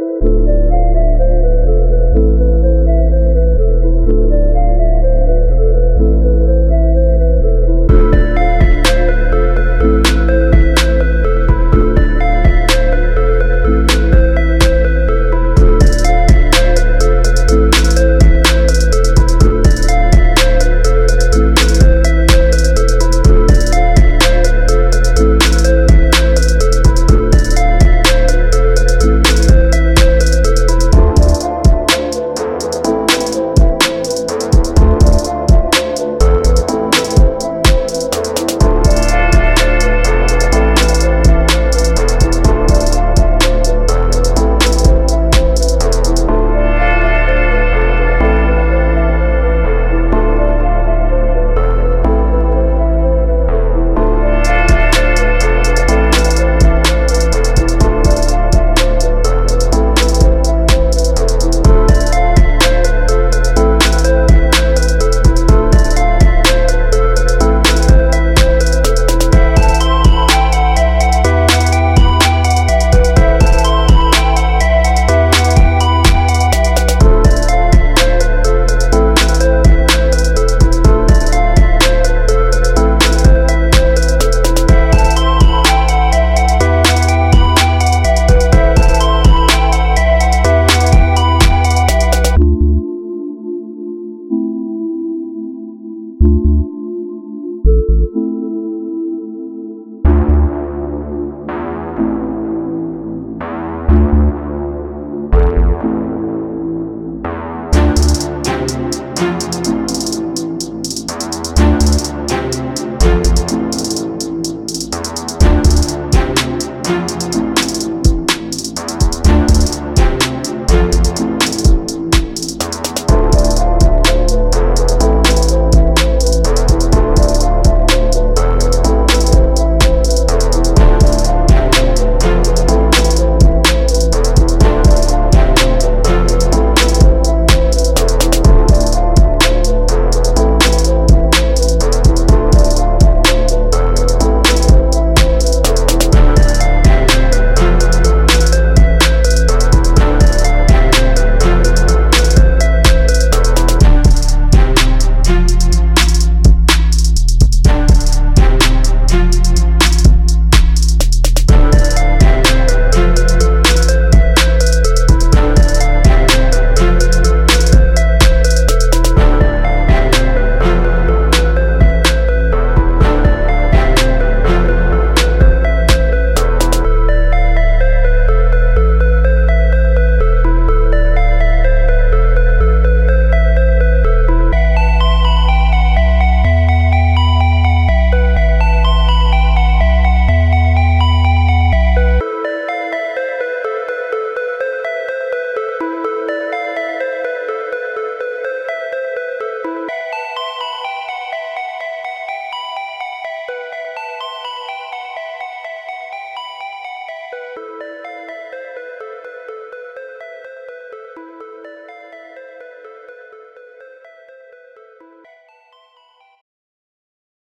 you